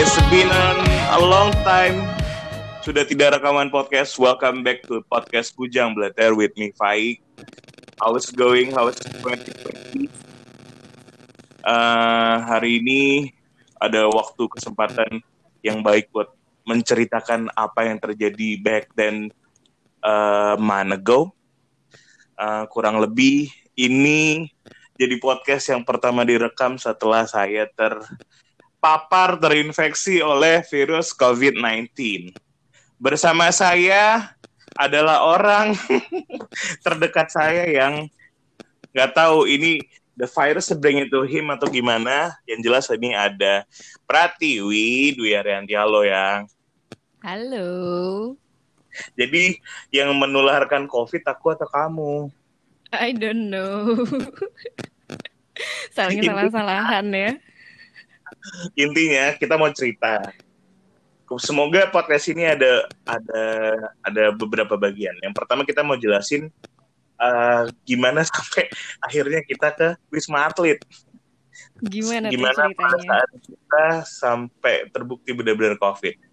It's been a long time. Sudah tidak rekaman podcast. Welcome back to podcast Kujang Blatter with me Faik. How is going? How is 2020? Uh, hari ini ada waktu kesempatan yang baik buat menceritakan apa yang terjadi back then uh, man ago. Uh, kurang lebih ini jadi podcast yang pertama direkam setelah saya terpapar terinfeksi oleh virus COVID-19. Bersama saya adalah orang terdekat saya yang nggak tahu ini the virus bring itu him atau gimana. Yang jelas ini ada Pratiwi Dwi Arianti. Halo yang. Halo. Jadi yang menularkan COVID aku atau kamu? I don't know. Saling salah-salahan ya. Intinya kita mau cerita. Semoga podcast ini ada ada ada beberapa bagian. Yang pertama kita mau jelasin uh, gimana sampai akhirnya kita ke Wisma Atlet. Gimana, gimana pada saat kita sampai terbukti benar-benar COVID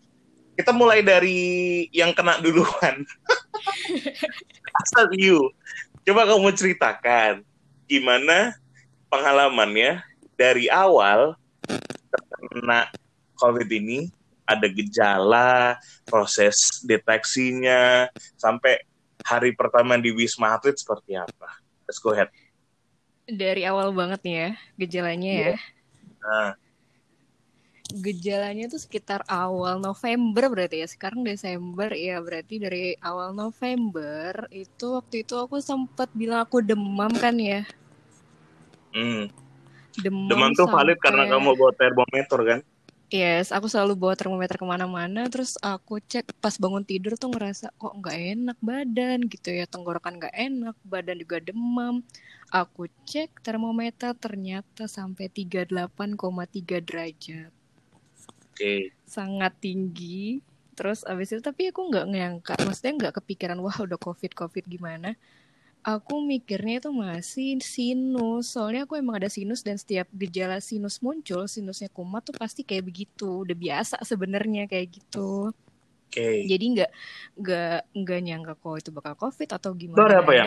kita mulai dari yang kena duluan. Asal you. Coba kamu ceritakan gimana pengalamannya dari awal terkena COVID ini ada gejala, proses deteksinya, sampai hari pertama di Wisma Atlet seperti apa? Let's go ahead. Dari awal banget nih ya, gejalanya ya. Nah, gejalanya tuh sekitar awal November berarti ya sekarang Desember ya berarti dari awal November itu waktu itu aku sempat bilang aku demam kan ya hmm. Demam, demam tuh valid karena kamu bawa termometer kan Yes, aku selalu bawa termometer ke mana-mana. Terus aku cek pas bangun tidur tuh ngerasa kok nggak enak badan gitu ya, tenggorokan nggak enak, badan juga demam. Aku cek termometer ternyata sampai 38,3 derajat okay. sangat tinggi terus abis itu tapi aku nggak nyangka maksudnya nggak kepikiran wah udah covid covid gimana aku mikirnya itu masih sinus. Soalnya aku emang ada sinus dan setiap gejala sinus muncul sinusnya kumat tuh pasti kayak begitu. Udah biasa sebenarnya kayak gitu. Okay. jadi nggak nggak nggak nyangka kok itu bakal covid atau gimana hari apa ya?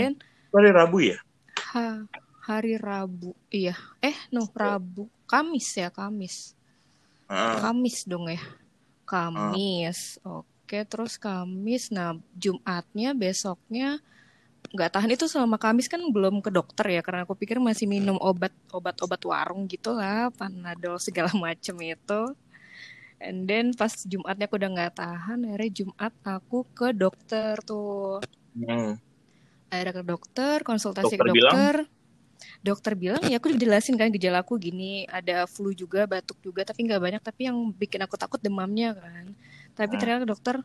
hari Rabu ya? Ha, hari Rabu. Iya. Eh no Rabu. Kamis ya Kamis. Kamis dong ya. Kamis. Uh. Oke, terus Kamis. Nah, Jumatnya besoknya nggak tahan itu selama Kamis kan belum ke dokter ya karena aku pikir masih minum obat obat-obat warung gitu lah panadol segala macem itu and then pas Jumatnya aku udah nggak tahan akhirnya Jumat aku ke dokter tuh hmm. akhirnya ke dokter konsultasi dokter ke dokter bilang? dokter bilang ya aku dijelasin kan gejala aku gini ada flu juga batuk juga tapi nggak banyak tapi yang bikin aku takut demamnya kan tapi hmm. ternyata dokter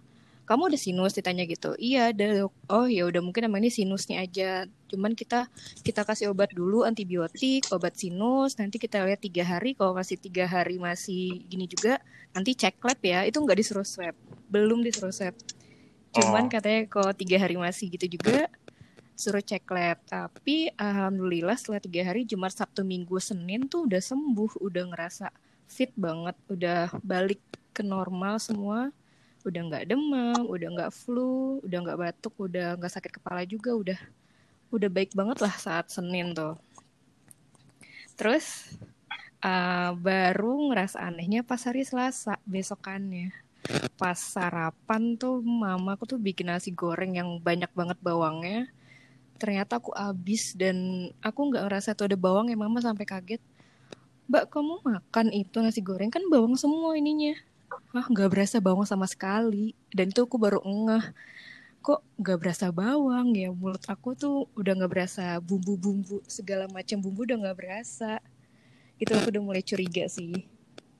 kamu ada sinus? ditanya gitu. Iya ada oh ya udah mungkin ini sinusnya aja. Cuman kita kita kasih obat dulu antibiotik obat sinus. Nanti kita lihat tiga hari. Kalau masih tiga hari masih gini juga nanti cek lab ya. Itu nggak disuruh swab. Belum disuruh swab. Cuman oh. katanya kalau tiga hari masih gitu juga suruh cek lab. Tapi alhamdulillah setelah tiga hari Jumat Sabtu Minggu Senin tuh udah sembuh. Udah ngerasa fit banget. Udah balik ke normal semua udah nggak demam udah nggak flu udah nggak batuk udah nggak sakit kepala juga udah udah baik banget lah saat Senin tuh. Terus uh, baru ngerasa anehnya pas hari Selasa besokannya. Pas sarapan tuh mama aku tuh bikin nasi goreng yang banyak banget bawangnya. Ternyata aku habis dan aku nggak ngerasa tuh ada bawang ya mama sampai kaget. Mbak kamu makan itu nasi goreng? Kan bawang semua ininya ah nggak berasa bawang sama sekali. Dan itu aku baru ngeh. Kok nggak berasa bawang ya? Mulut aku tuh udah nggak berasa bumbu-bumbu segala macam bumbu udah nggak berasa. Itu aku udah mulai curiga sih.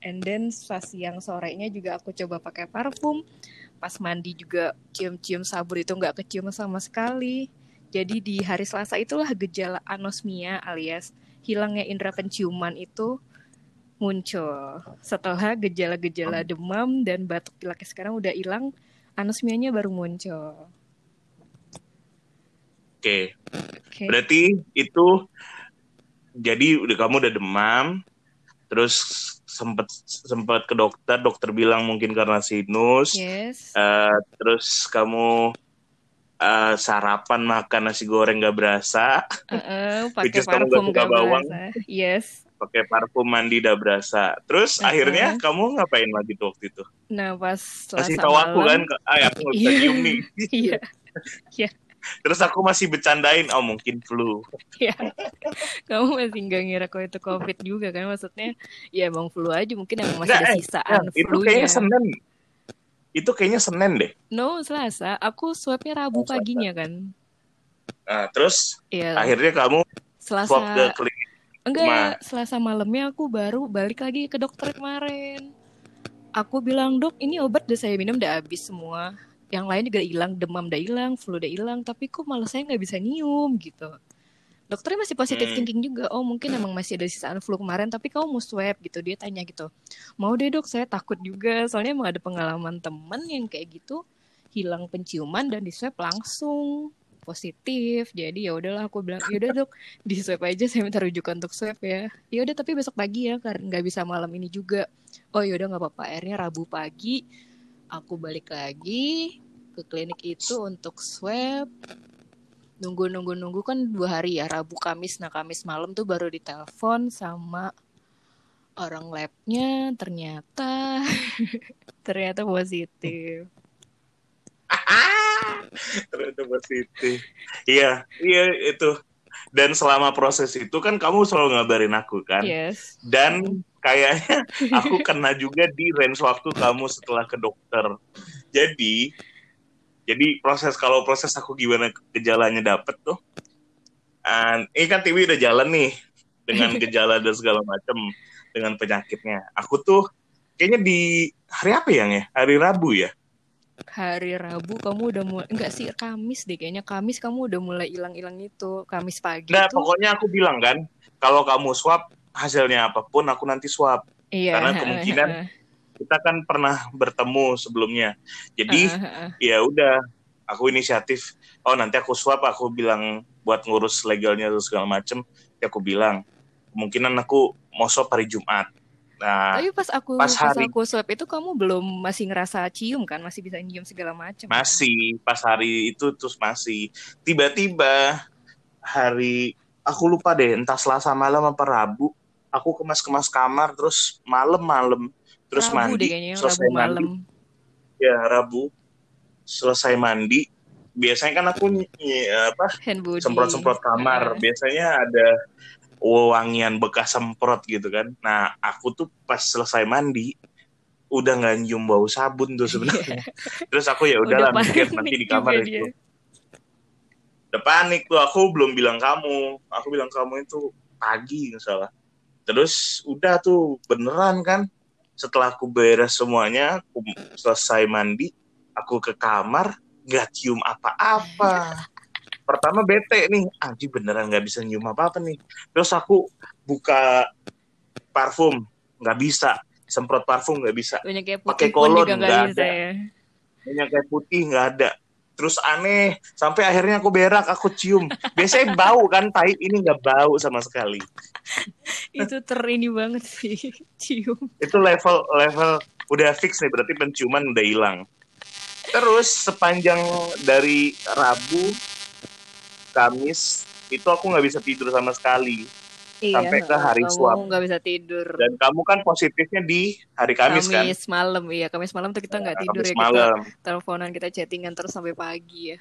And then pas siang sorenya juga aku coba pakai parfum. Pas mandi juga cium-cium sabun itu nggak kecium sama sekali. Jadi di hari Selasa itulah gejala anosmia alias hilangnya indera penciuman itu muncul. Setelah gejala-gejala demam dan batuk pilek sekarang udah hilang, anosmianya baru muncul. Oke. Okay. Berarti itu jadi udah kamu udah demam, terus sempat sempat ke dokter dokter bilang mungkin karena sinus yes. uh, terus kamu uh, sarapan makan nasi goreng gak berasa uh -uh, pakai parfum gak bawang berasa. yes pakai parfum mandi udah berasa terus uh -uh. akhirnya kamu ngapain lagi tuh waktu itu nah pas masih tahu aku kan ah aku nggak bisa iya. nih iya iya Terus aku masih bercandain, oh mungkin flu. ya, kamu masih nggak ngira kok itu covid juga kan? Maksudnya, ya emang flu aja mungkin emang masih ada eh, sisaan eh, Itu kayaknya Senin. Itu kayaknya Senin deh. No, Selasa. Aku swabnya Rabu oh, paginya kan. Nah, terus ya. akhirnya kamu Selasa. swab ke klinik. Enggak, Selasa malamnya aku baru balik lagi ke dokter kemarin. Aku bilang, dok ini obat udah saya minum udah habis semua. Yang lain juga hilang demam udah hilang flu udah hilang tapi kok malah saya nggak bisa nyium gitu. Dokternya masih positif hmm. thinking juga. Oh mungkin emang masih ada sisaan flu kemarin tapi kamu mau swab gitu. Dia tanya gitu. Mau deh dok saya takut juga. Soalnya emang ada pengalaman temen yang kayak gitu hilang penciuman dan di swab langsung positif jadi ya udahlah aku bilang ya udah dok di swab aja saya minta rujukan untuk swab ya. Ya udah tapi besok pagi ya karena nggak bisa malam ini juga. Oh ya udah nggak apa-apa akhirnya rabu pagi aku balik lagi ke klinik itu untuk swab. Nunggu nunggu nunggu kan dua hari ya Rabu Kamis. Nah Kamis malam tuh baru ditelepon sama orang labnya ternyata ternyata positif ternyata positif iya iya itu dan selama proses itu kan kamu selalu ngabarin aku kan yes. dan kayaknya aku kena juga di range waktu kamu setelah ke dokter. Jadi jadi proses kalau proses aku gimana gejalanya dapet tuh. And, ini kan TV udah jalan nih dengan gejala dan segala macam dengan penyakitnya. Aku tuh kayaknya di hari apa yang ya? Hari Rabu ya? Hari Rabu kamu udah mulai enggak sih Kamis deh kayaknya. Kamis kamu udah mulai hilang-hilang itu. Kamis pagi Nah, tuh... pokoknya aku bilang kan kalau kamu swab hasilnya apa pun aku nanti swab. Iya. karena kemungkinan kita kan pernah bertemu sebelumnya. Jadi ya udah aku inisiatif. Oh nanti aku swab aku bilang buat ngurus legalnya segala macem ya aku bilang. Kemungkinan aku mau swab hari Jumat Nah, tapi pas aku pas, hari, pas aku swab itu kamu belum masih ngerasa cium kan, masih bisa nyium segala macam. Masih, pas hari itu terus masih. Tiba-tiba hari aku lupa deh, entah Selasa malam apa Rabu, aku kemas-kemas kamar terus malam-malam terus Rabu mandi deh selesai Rabu mandi. malam. ya Rabu. Selesai mandi biasanya kan aku apa semprot-semprot kamar. Biasanya ada wangian bekas semprot gitu kan. Nah aku tuh pas selesai mandi udah nggak nyium bau sabun tuh sebenarnya. Terus aku ya udahlah mikir nanti di kamar itu. udah panik tuh aku belum bilang kamu. Aku bilang kamu itu pagi misalnya. Terus udah tuh beneran kan? Setelah aku beres semuanya aku selesai mandi aku ke kamar nggak cium apa-apa pertama bete nih. Anjing beneran nggak bisa nyium apa-apa nih. Terus aku buka parfum. Nggak bisa. Semprot parfum nggak bisa. Pakai kolon nggak ada. ya. minyak kayak putih nggak ada. Terus aneh sampai akhirnya aku berak aku cium. Biasanya bau kan tai. Ini nggak bau sama sekali. Itu terini banget sih cium. Itu level level udah fix nih berarti penciuman udah hilang. Terus sepanjang dari Rabu Kamis itu aku nggak bisa tidur sama sekali iya, sampai ke hari kamu swab. nggak bisa tidur. Dan kamu kan positifnya di hari Kamis, Kamis kan? Kamis malam, iya. Kamis malam tuh kita nggak ya, tidur Kamis ya. Malam. Kita teleponan, kita chattingan terus sampai pagi ya.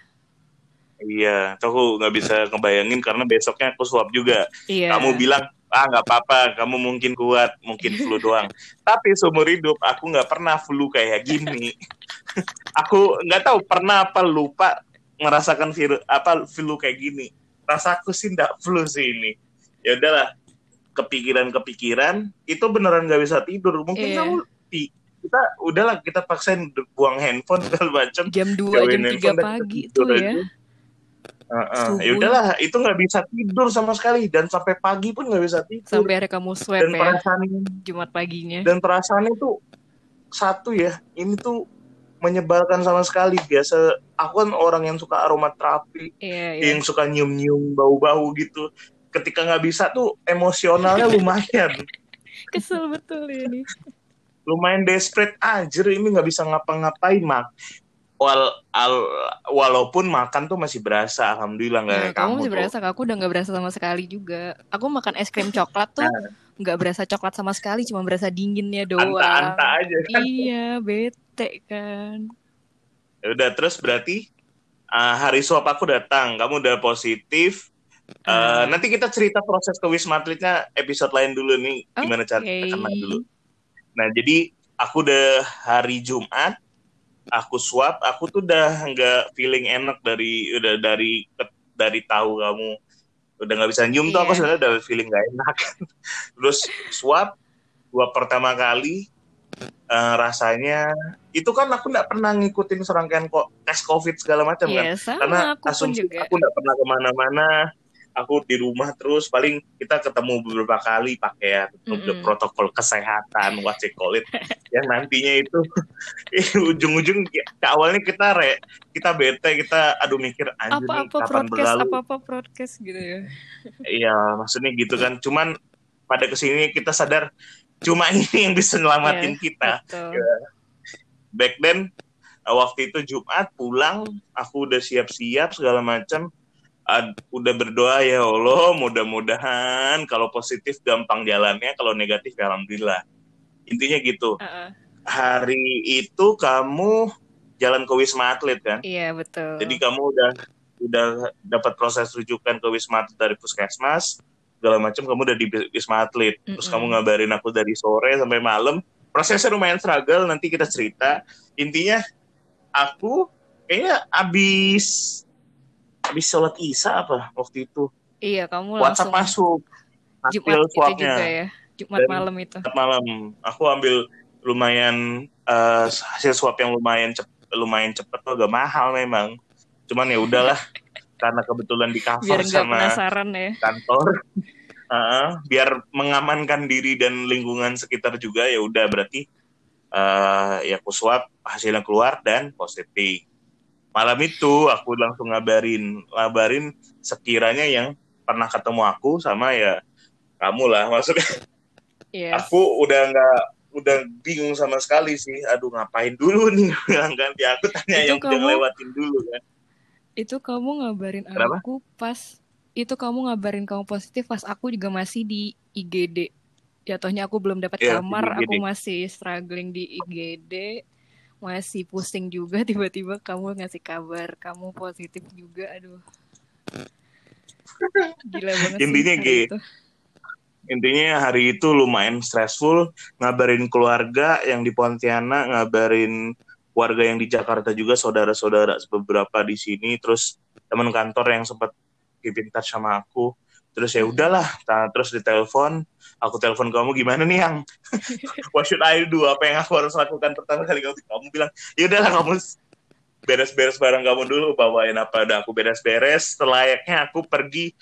Iya, aku nggak bisa ngebayangin karena besoknya aku swab juga. Iya. Kamu bilang, ah nggak apa-apa, kamu mungkin kuat, mungkin flu doang. Tapi seumur hidup aku nggak pernah flu kayak gini. aku nggak tahu pernah apa lupa ngerasakan virus apa flu kayak gini. Rasaku sih nggak flu sih ini. Ya udahlah kepikiran-kepikiran itu beneran nggak bisa tidur. Mungkin yeah. kamu di, kita udahlah kita paksain buang handphone segala macam. Jam dua jam tiga pagi itu ya. Uh, uh, ya udahlah itu nggak bisa tidur sama sekali. Dan sampai pagi pun nggak bisa tidur. Sampai hari kamu swab dan ya perasaan Jumat paginya. dan perasaan itu satu ya ini tuh menyebalkan sama sekali. Biasa aku kan orang yang suka aromaterapi yeah, yeah. yang suka nyium nyium bau bau gitu. Ketika nggak bisa tuh emosionalnya lumayan. Kesel betul ini. Lumayan desperate. Aja ini nggak bisa ngapa-ngapain mak. Wal, al, walaupun makan tuh masih berasa. Alhamdulillah nggak nah, kamu, kamu masih tuh. berasa aku udah nggak berasa sama sekali juga. Aku makan es krim coklat tuh nah. nggak berasa coklat sama sekali cuma berasa dinginnya doang. anta-anta aja kan. Iya bete kan ya udah terus berarti uh, hari swab aku datang kamu udah positif uh, uh. nanti kita cerita proses ke wisma atletnya episode lain dulu nih gimana okay. cara kena dulu nah jadi aku udah hari Jumat aku swab aku tuh udah nggak feeling enak dari udah dari dari tahu kamu udah nggak bisa nyium yeah. tuh aku iya. sebenarnya udah feeling gak enak terus swab gua pertama kali uh, rasanya itu kan aku nggak pernah ngikutin serangkaian kok tes covid segala macam yeah, kan karena aku asumsi aku nggak pernah ke mana-mana. Aku di rumah terus paling kita ketemu beberapa kali pakai ya mm-hmm. protokol kesehatan what you call it yang nantinya itu ujung-ujung ke awalnya kita re kita bete kita aduh mikir anjir apa, apa kapan berlalu? apa apa broadcast gitu ya. Iya maksudnya gitu kan. Cuman pada ke sini kita sadar cuma ini yang bisa nyelamatin yeah, kita yeah. back then waktu itu Jumat pulang aku udah siap-siap segala macam. Ad, udah berdoa ya Allah mudah-mudahan kalau positif gampang jalannya kalau negatif ya alhamdulillah. Intinya gitu. Uh -uh. hari itu kamu jalan ke wisma atlet kan? Iya betul. Jadi kamu udah udah dapat proses rujukan ke wisma atlet dari puskesmas segala macam kamu udah di wisma atlet. Mm -mm. terus kamu ngabarin aku dari sore sampai malam prosesnya lumayan struggle nanti kita cerita. Intinya aku kayaknya abis habis sholat isya apa waktu itu? Iya kamu WhatsApp langsung masuk Jumat hasil swabnya. juga ya Jumat Dan malam itu. Jumat malam. Aku ambil lumayan uh, hasil swab yang lumayan cepet lumayan cepet tuh agak mahal memang. Cuman ya udahlah karena kebetulan di cover sama ya. kantor. Uh, biar mengamankan diri dan lingkungan sekitar juga ya udah berarti uh, ya aku swab hasilnya keluar dan positif. Malam itu aku langsung ngabarin ngabarin sekiranya yang pernah ketemu aku sama ya kamu lah maksudnya. Yes. aku udah nggak udah bingung sama sekali sih aduh ngapain dulu nih bilang kan. Ya aku tanya itu yang kamu, udah lewatin dulu kan itu kamu ngabarin Kenapa? aku pas itu kamu ngabarin kamu positif pas aku juga masih di IGD jatuhnya aku belum dapat ya, kamar aku masih struggling di IGD masih pusing juga tiba-tiba kamu ngasih kabar kamu positif juga aduh. Gila banget intinya gitu intinya hari itu lumayan stressful ngabarin keluarga yang di Pontianak ngabarin warga yang di Jakarta juga saudara-saudara beberapa di sini terus teman kantor yang sempat keep touch sama aku. Terus ya udahlah nah, terus ditelepon aku telepon kamu gimana nih yang? What should I do? Apa yang aku harus lakukan pertama kali? Kamu kamu bilang ya udahlah kamu beres-beres barang kamu dulu bawain apa udah aku beres-beres selayaknya aku pergi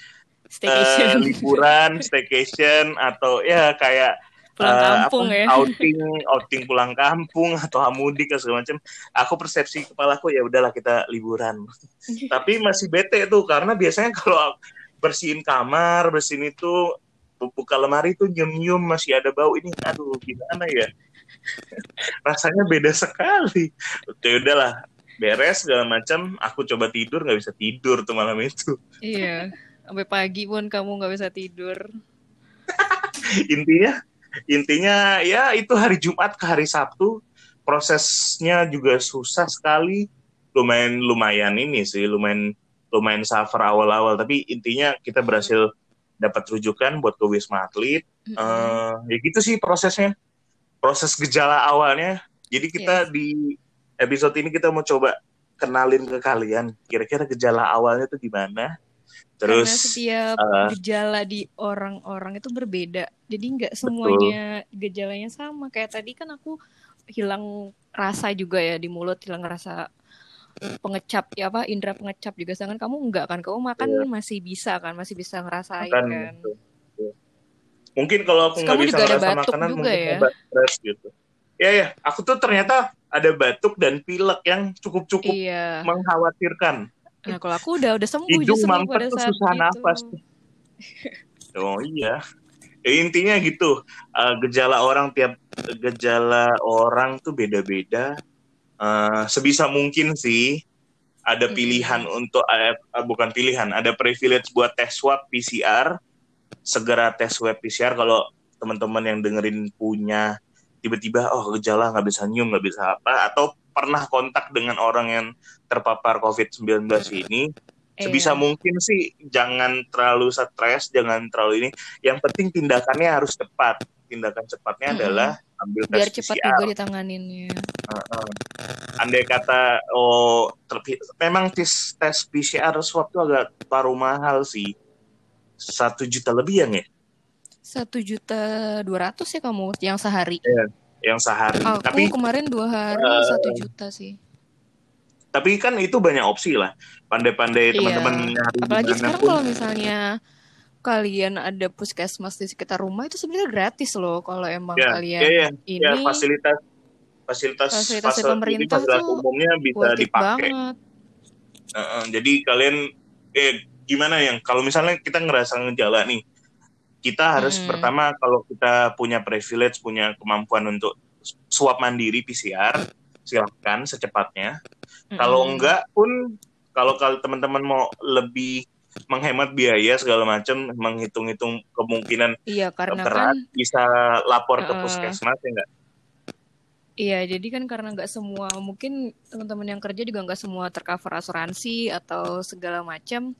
staycation. Uh, liburan staycation atau ya kayak pulang uh, kampung apa, ya. outing outing pulang kampung atau mudik atau segala macam aku persepsi kepalaku ya udahlah kita liburan. Tapi masih bete tuh karena biasanya kalau bersihin kamar bersihin itu buka lemari itu nyium-nyium masih ada bau. Ini aduh gimana ya? Rasanya beda sekali. Ya udahlah beres segala macam. Aku coba tidur nggak bisa tidur tuh malam itu. Iya sampai pagi pun kamu nggak bisa tidur. Intinya intinya ya itu hari Jumat ke hari Sabtu. Prosesnya juga susah sekali. Lumayan lumayan ini sih lumayan lumayan suffer awal-awal. Tapi intinya kita berhasil dapat rujukan buat ke wisma atlet. Mm-hmm. uh, ya gitu sih prosesnya. Proses gejala awalnya. Jadi kita yes. di episode ini kita mau coba kenalin ke kalian kira-kira gejala awalnya itu gimana terus Karena setiap uh, gejala di orang-orang itu berbeda jadi nggak semuanya betul. gejalanya sama kayak tadi kan aku hilang rasa juga ya di mulut hilang rasa pengecap ya apa indera pengecap juga sedangkan kamu enggak kan kamu makan yeah. masih bisa kan masih bisa ngerasain makan, kan gitu. mungkin kalau aku nggak bisa ngerasa makanan juga mungkin ya? stres gitu ya ya aku tuh ternyata ada batuk dan pilek yang cukup cukup iya. mengkhawatirkan nah kalau aku udah udah sembuh hidung mampet tuh susah gitu. nafas oh iya. Ya, intinya gitu uh, gejala orang tiap gejala orang tuh beda-beda. Uh, sebisa mungkin sih ada pilihan hmm. untuk uh, bukan pilihan ada privilege buat tes swab PCR segera tes swab PCR kalau teman-teman yang dengerin punya tiba-tiba oh gejala nggak bisa nyium nggak bisa apa atau pernah kontak dengan orang yang terpapar COVID-19 ini sebisa iya. mungkin sih jangan terlalu stres, jangan terlalu ini. Yang penting tindakannya harus cepat. Tindakan cepatnya hmm. adalah ambil tes Biar cepat PCR. juga ditanganinnya. Uh, uh. Andai kata oh memang tes tes PCR swab itu agak paruh mahal sih. Satu juta lebih ya nggak? Satu juta dua ratus ya kamu yang sehari. Yeah, yang sehari. Aku Tapi kemarin dua hari eh, satu uh, juta sih tapi kan itu banyak opsi lah pandai-pandai iya. teman-teman apalagi sekarang pun. kalau misalnya kalian ada puskesmas di sekitar rumah itu sebenarnya gratis loh kalau emang ya, kalian ya, ya. ini ya, fasilitas fasilitas fasilitas fasilitas pemerintah fasilitas tuh umumnya bisa dipakai banget. Uh, uh, jadi kalian eh gimana yang kalau misalnya kita ngerasa ngejala nih kita harus hmm. pertama kalau kita punya privilege punya kemampuan untuk swab mandiri PCR silahkan secepatnya hmm Kalau enggak pun kalau kalau teman-teman mau lebih menghemat biaya segala macam, menghitung-hitung kemungkinan iya, karena berat, kan, bisa lapor uh, ke puskesmas ya enggak? Iya, jadi kan karena nggak semua, mungkin teman-teman yang kerja juga nggak semua tercover asuransi atau segala macam,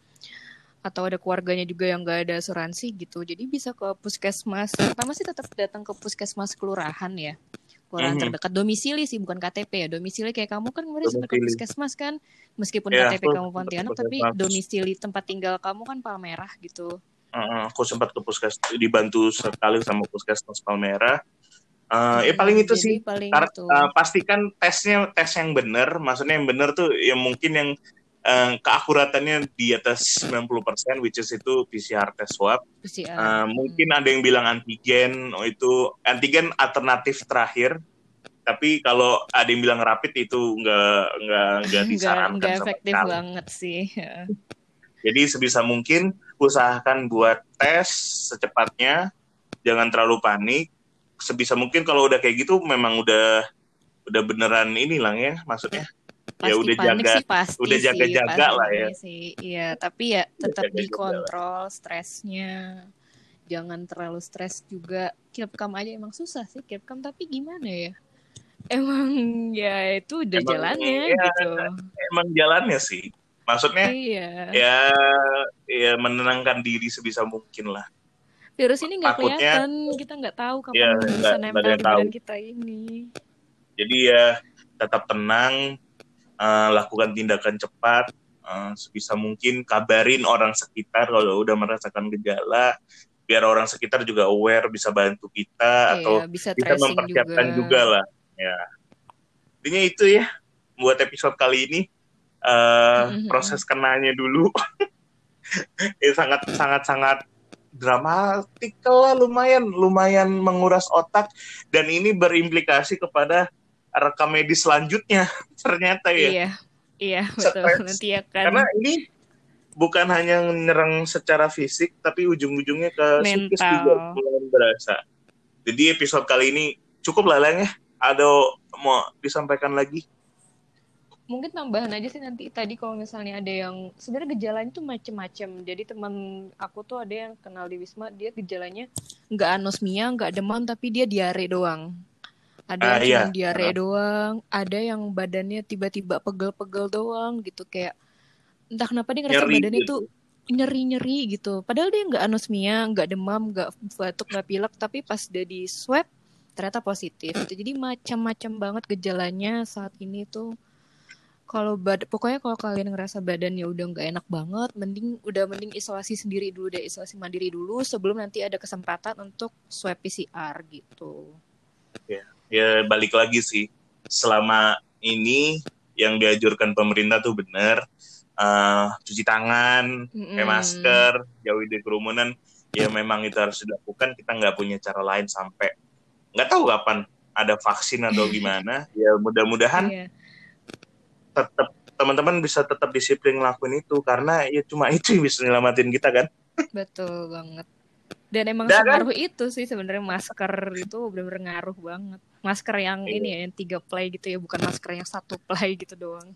atau ada keluarganya juga yang nggak ada asuransi gitu. Jadi bisa ke puskesmas. Pertama sih tetap datang ke puskesmas kelurahan ya. Orang mm-hmm. terdekat. Domisili sih bukan KTP ya. Domisili kayak kamu kan kemarin sempat ke puskesmas kan? Meskipun yeah, KTP kamu Pontianak tapi domisili tempat tinggal kamu kan Palmerah gitu. Uh, aku sempat ke puskes dibantu sekali sama puskesmas Palmerah. Uh, ya paling itu sih. paling Tar, itu. Uh, pastikan tesnya tes yang benar. Maksudnya yang benar tuh yang mungkin yang uh, keakuratannya di atas 90% which is itu PCR tes swab. PCR. Uh, mungkin ada yang bilang antigen, oh itu antigen alternatif terakhir. Tapi kalau ada yang bilang rapid itu nggak nggak nggak disarankan nggak efektif sama banget sih. Jadi sebisa mungkin usahakan buat tes secepatnya, jangan terlalu panik. Sebisa mungkin kalau udah kayak gitu memang udah udah beneran ini lah ya maksudnya pasti ya udah panik jaga, sih pasti udah jaga jaga lah ya. sih. Iya tapi ya tetap jaga dikontrol stresnya. Jangan terlalu stres juga. Kilpcam aja emang susah sih kilpcam tapi gimana ya? Emang ya itu udah emang, jalannya ya, gitu. emang jalannya sih. Maksudnya iya. ya ya menenangkan diri sebisa mungkin lah. Virus ini nggak kelihatan kita nggak tahu kapan ya, bisa nempel di badan kita ini. Jadi ya tetap tenang uh, lakukan tindakan cepat uh, sebisa mungkin kabarin orang sekitar kalau udah merasakan gejala biar orang sekitar juga aware bisa bantu kita iya, atau bisa, bisa mempersiapkan juga. juga lah ya intinya itu ya buat episode kali ini uh, mm-hmm. proses kenanya dulu ini sangat sangat sangat dramatik lah lumayan lumayan menguras otak dan ini berimplikasi kepada rekam medis selanjutnya ternyata ya. Iya, iya betul. Nanti akan. Karena ini bukan hanya menyerang secara fisik, tapi ujung-ujungnya ke psikis juga mulai berasa. Jadi episode kali ini cukup lah ya. Ada mau disampaikan lagi? Mungkin tambahan aja sih nanti tadi kalau misalnya ada yang sebenarnya gejalanya tuh macem-macem. Jadi teman aku tuh ada yang kenal di Wisma, dia gejalanya nggak anosmia, nggak demam, tapi dia diare doang ada uh, yang iya. cuma diare uh. doang ada yang badannya tiba-tiba pegel-pegel doang gitu kayak entah kenapa dia ngerasa nyeri badannya gitu. tuh nyeri-nyeri gitu padahal dia nggak anosmia nggak demam nggak batuk nggak pilek tapi pas dia di swab ternyata positif gitu. jadi macam-macam banget gejalanya saat ini tuh kalau bad pokoknya kalau kalian ngerasa badannya udah nggak enak banget mending udah mending isolasi sendiri dulu deh isolasi mandiri dulu sebelum nanti ada kesempatan untuk swab PCR gitu ya ya balik lagi sih selama ini yang diajurkan pemerintah tuh benar uh, cuci tangan, mm. pakai masker, jauhi dari kerumunan. Ya memang itu harus dilakukan. Kita nggak punya cara lain sampai nggak tahu kapan ada vaksin atau gimana. ya mudah-mudahan yeah. tetap teman-teman bisa tetap disiplin ngelakuin itu karena ya cuma itu yang bisa nyelamatin kita kan. Betul banget. Dan emang Dan separuh itu sih sebenarnya masker itu benar-benar ngaruh banget. Masker yang iya. ini ya, yang tiga play gitu ya, bukan masker yang satu play gitu doang.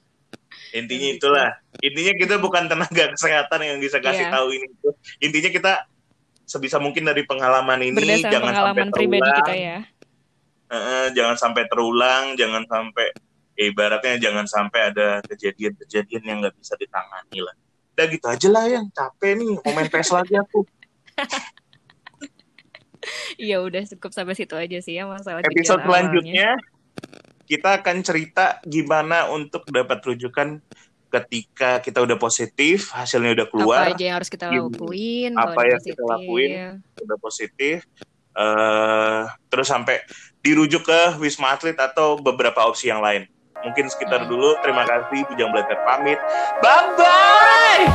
Intinya itulah. Intinya kita bukan tenaga kesehatan yang bisa kasih yeah. tahu ini. Intinya kita sebisa mungkin dari pengalaman ini Berdasarkan jangan pengalaman sampai pribadi terulang. kita ya. Uh, jangan sampai terulang, jangan sampai ya ibaratnya jangan sampai ada kejadian-kejadian yang nggak bisa ditangani lah. Udah gitu aja lah yang capek nih komen pes lagi aku. Iya udah cukup sampai situ aja sih ya masalah Episode selanjutnya kita akan cerita gimana untuk dapat rujukan ketika kita udah positif, hasilnya udah keluar. Apa aja yang harus kita lakuin? Apa yang positif. kita lakuin udah positif. Uh, terus sampai dirujuk ke Wisma Atlet atau beberapa opsi yang lain. Mungkin sekitar hmm. dulu. Terima kasih. Bujang Belajar pamit. Bye-bye!